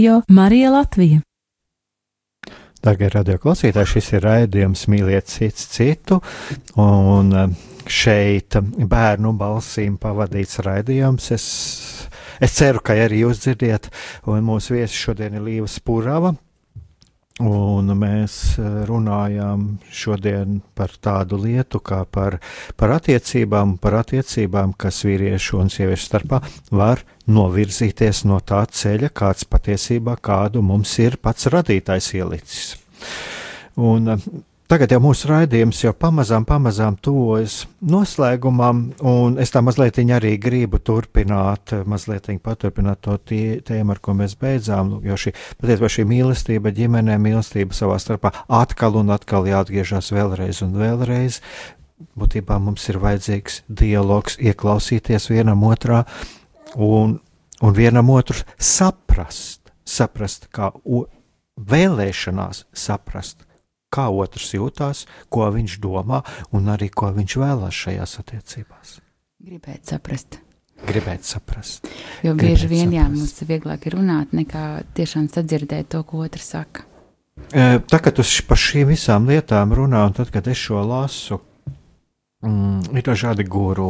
Radio Marija Latvija. Darbie radioklausītāji, šis ir raidījums Mīliet cits citu, un eh, šeit bērnu balsīm pavadīts raidījums. Es, Es ceru, ka arī jūs dzirdiet, un mūsu viesis šodien ir Līva Spūrāva. Un mēs eh, runājām šodien par tādu lietu, kā par, par attiecībām, par attiecībām, kas vīriešu un sieviešu starpā var novirzīties no tā ceļa, kāds patiesībā kādu mums ir pats radītājs ielicis. Un Tagad jau mūsu raidījums jau pamazām, pamazām tuvojas noslēgumam, un es tā mazliet arī gribu turpināt, mazliet paturpināt to tie, tēmu, ar ko mēs beidzām. Jo šī patiesībā šī mīlestība ģimenē, mīlestība savā starpā atkal un atkal jāatgriežas vēlreiz un vēlreiz. Būtībā mums ir vajadzīgs dialogs, ieklausīties vienam otrā un, un vienam otru saprast, saprast kā o, vēlēšanās saprast kā otrs jūtās, ko viņš domā un arī ko viņš vēlās šajās attiecībās. Gribēt saprast. Gribēt saprast. Jo bieži vien saprast. jā, mums ir vieglāk runāt nekā tiešām sadzirdēt to, ko otrs saka. Tā kā tu par šīm visām lietām runā, un tad, kad es šo lasu, Mm, ir dažādi guru.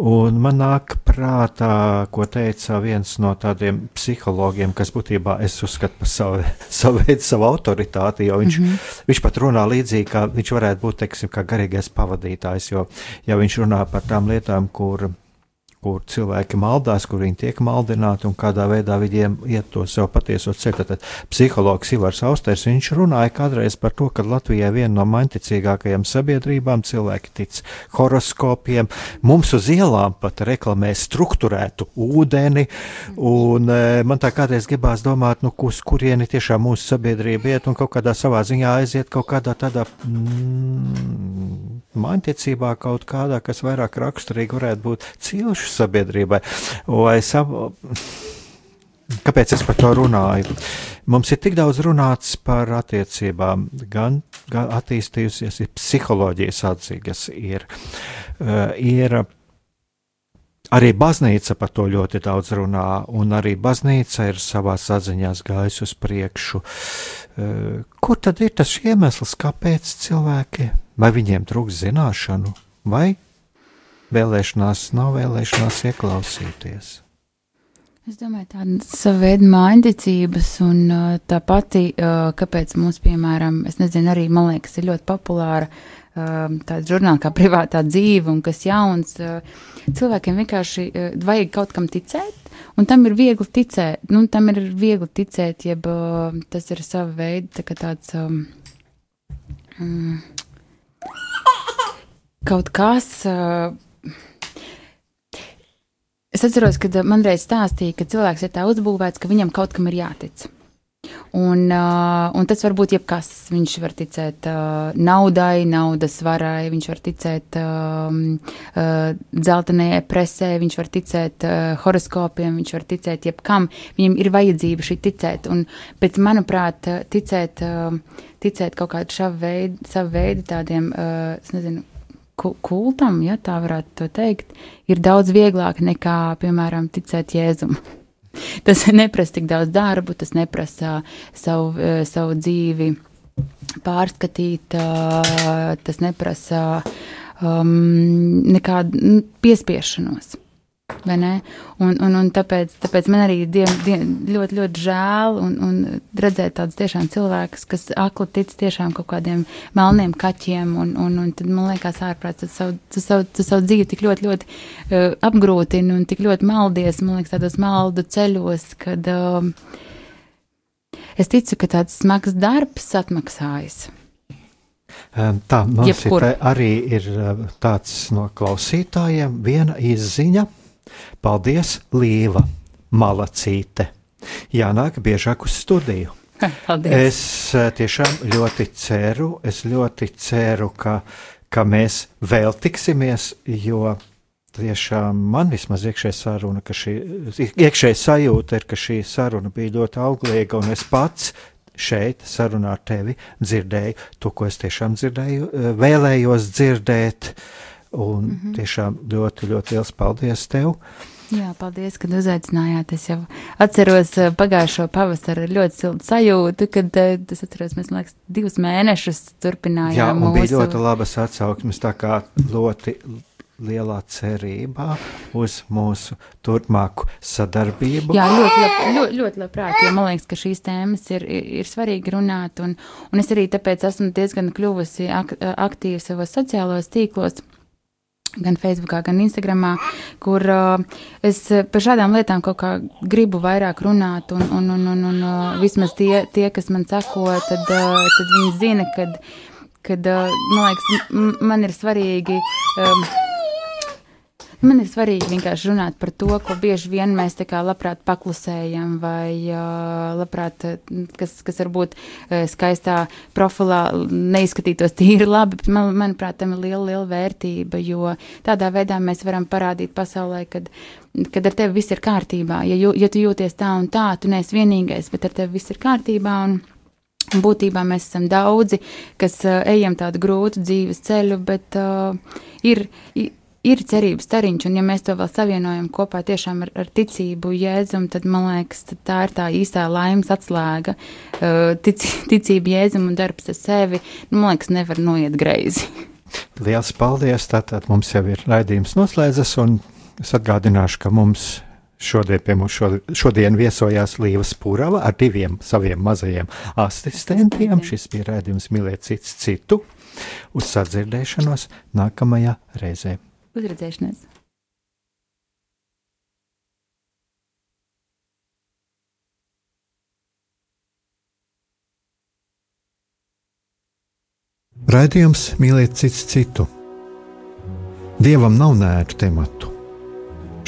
Un man nāk prātā, ko teica viens no tādiem psihologiem, kas būtībā es uzskatu par savu, savu veidu, savu autoritāti, jo viņš, mm -hmm. viņš pat runā līdzīgi, kā viņš varētu būt, teiksim, kā garīgais pavadītājs, jo, ja viņš runā par tām lietām, kur kur cilvēki maldās, kur viņi tiek maldināti un kādā veidā viņiem iet to savu patieso ceļu. Tad psihologs Ivars Austers, viņš runāja kādreiz par to, ka Latvijai viena no mainticīgākajām sabiedrībām cilvēki tic horoskopiem. Mums uz ielām pat reklamē struktūrētu ūdeni, un e, man tā kādreiz gribās domāt, nu, uz kurieni tiešām mūsu sabiedrība iet un kaut kādā savā ziņā aiziet kaut kādā tādā mm, mainticībā kaut kādā, kas vairāk raksturīgi varētu būt cilšu sabiedrībai. Vai savu, Kāpēc es par to runāju? Mums ir tik daudz runāts par attiecībām, gan, gan attīstījusies, ir psiholoģijas atzīgas, ir, uh, ir arī baznīca par to ļoti daudz runā, un arī baznīca ir savā saziņās gājusi uz priekšu. Uh, kur tad ir tas iemesls, kāpēc cilvēki, vai viņiem trūks zināšanu, vai vēlēšanās nav vēlēšanās ieklausīties. Es domāju, tāda sava veida mājiņticības, un uh, tā pati, uh, kāpēc mums, piemēram, es nezinu, arī man liekas, ir ļoti populāra uh, tāda žurnāla kā privātā dzīve, un kas jauns. Cilvēkiem vienkārši vajag kaut kam ticēt, un tam ir viegli ticēt. Nu, tam ir viegli ticēt, jeb tas ir sava veida tā tāds. Um, um, kaut kas. Uh, Es atceros, kad man reiz stāstīja, ka cilvēks ir tā uzbūvēts, ka viņam kaut kam ir jātic. Un, uh, un tas var būt jebkas. Viņš var ticēt uh, naudai, naudas varai, viņš var ticēt uh, uh, dzeltenajai presē, viņš var ticēt uh, horoskopiem, viņš var ticēt jebkam. Viņam ir vajadzība šī ticēt. Un, bet, manuprāt, ticēt, uh, ticēt kaut kādu savu veidu, savu veidu tādiem, uh, es nezinu, kultam, ja tā varētu teikt, ir daudz vieglāk nekā, piemēram, ticēt Jēzum. Tas neprasa tik daudz darbu, tas neprasa savu, eh, savu dzīvi pārskatīt, eh, tas neprasa um, nekādu piespiešanos. Un, un, un tāpēc, tāpēc man arī dien, dien, ļoti, ļoti žēl un, un redzēt tādus tiešām cilvēkus, kas akli tic tiešām kaut kādiem melniem kaķiem, un, un, un tad man liekas ārprāts, tu savu, tu savu, tu savu dzīvi tik ļoti, ļoti uh, apgrūtini un tik ļoti maldies, man liekas, tādos maldu ceļos, kad uh, es ticu, ka tāds smags darbs atmaksājas. Tā mums ir, arī ir tāds no klausītājiem viena izziņa Paldies, Līva, Malacīte! Jānāk biežāk uz studiju. Paldies. Es eh, tiešām ļoti ceru, es ļoti ceru, ka, ka mēs vēl tiksimies, jo tiešām man vismaz iekšēji saruna, ka šī iekšēji sajūta ir, ka šī saruna bija ļoti auglīga, un es pats šeit sarunā ar tevi dzirdēju to, ko es tiešām dzirdēju, eh, vēlējos dzirdēt. Uh, Un mm -hmm. tiešām ļoti, ļoti liels paldies tev! Jā, paldies, ka uzaicinājāt. Es jau atceros eh, pagājušo pavasaru ar ļoti siltu sajūtu, kad eh, es atceros, mēs, liekas, divus mēnešus turpinājām. Jā, un mūsu... bija ļoti labas atsauksmes, tā kā ļoti lielā cerībā uz mūsu turpmāku sadarbību. Jā, ļoti, lab, ļoti, ļoti labprāt, jo man liekas, ka šīs tēmas ir, ir, ir svarīgi runāt, un, un es arī tāpēc esmu diezgan kļuvusi ak, aktīva savos sociālos tīklos gan Facebookā, gan Instagramā, kur uh, es par šādām lietām kaut kā gribu vairāk runāt, un, un, un, un, un uh, vismaz tie, tie, kas man sako, tad, uh, tad viņi zina, kad, kad uh, man liekas, man ir svarīgi. Um, Man ir svarīgi vienkārši runāt par to, ko bieži vien mēs tā kā labprāt paklusējam, vai uh, labprāt, kas, kas varbūt uh, skaistā profilā neizskatītos tīri labi, bet man, manuprāt, tam ir liela, liela vērtība, jo tādā veidā mēs varam parādīt pasaulē, kad, kad ar tevi viss ir kārtībā. Ja, jū, ja tu jūties tā un tā, tu neesi vienīgais, bet ar tevi viss ir kārtībā. Un, Būtībā mēs esam daudzi, kas uh, ejam tādu grūtu dzīves ceļu, bet uh, ir, ir cerības stariņš, un ja mēs to vēl savienojam kopā tiešām ar, ar ticību, jēzumu, tad man liekas, tad tā ir tā īstā laimes atslēga. Uh, tic, ticība, jēzuma un darbs ar sevi, nu, man liekas, nevar noiet greizi. Liels paldies! Tātad mums jau ir raidījums noslēdzas, un es atgādināšu, ka mums šodien pie mums šodien, šodien viesojās Līva Spūrava ar diviem saviem mazajiem asistentiem. Šis bija raidījums Mīlēt cits citu. Uz sadzirdēšanos nākamajā reizē. Uzredzēšanās! Raidījums mīliet cits citu. Dievam nav nētu tematu.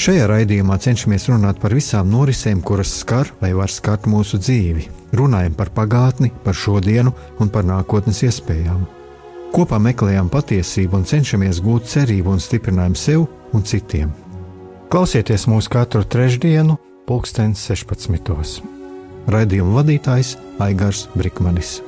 Šajā raidījumā cenšamies runāt par visām norisēm, kuras skar vai var skart mūsu dzīvi. Runājam par pagātni, par šodienu un par nākotnes iespējām. Kopā meklējam patiesību un cenšamies gūt cerību un stiprinājumu sev un citiem. Klausieties mūsu katru trešdienu, pulksten 16. Raidījuma vadītājs Aigars Brikmanis.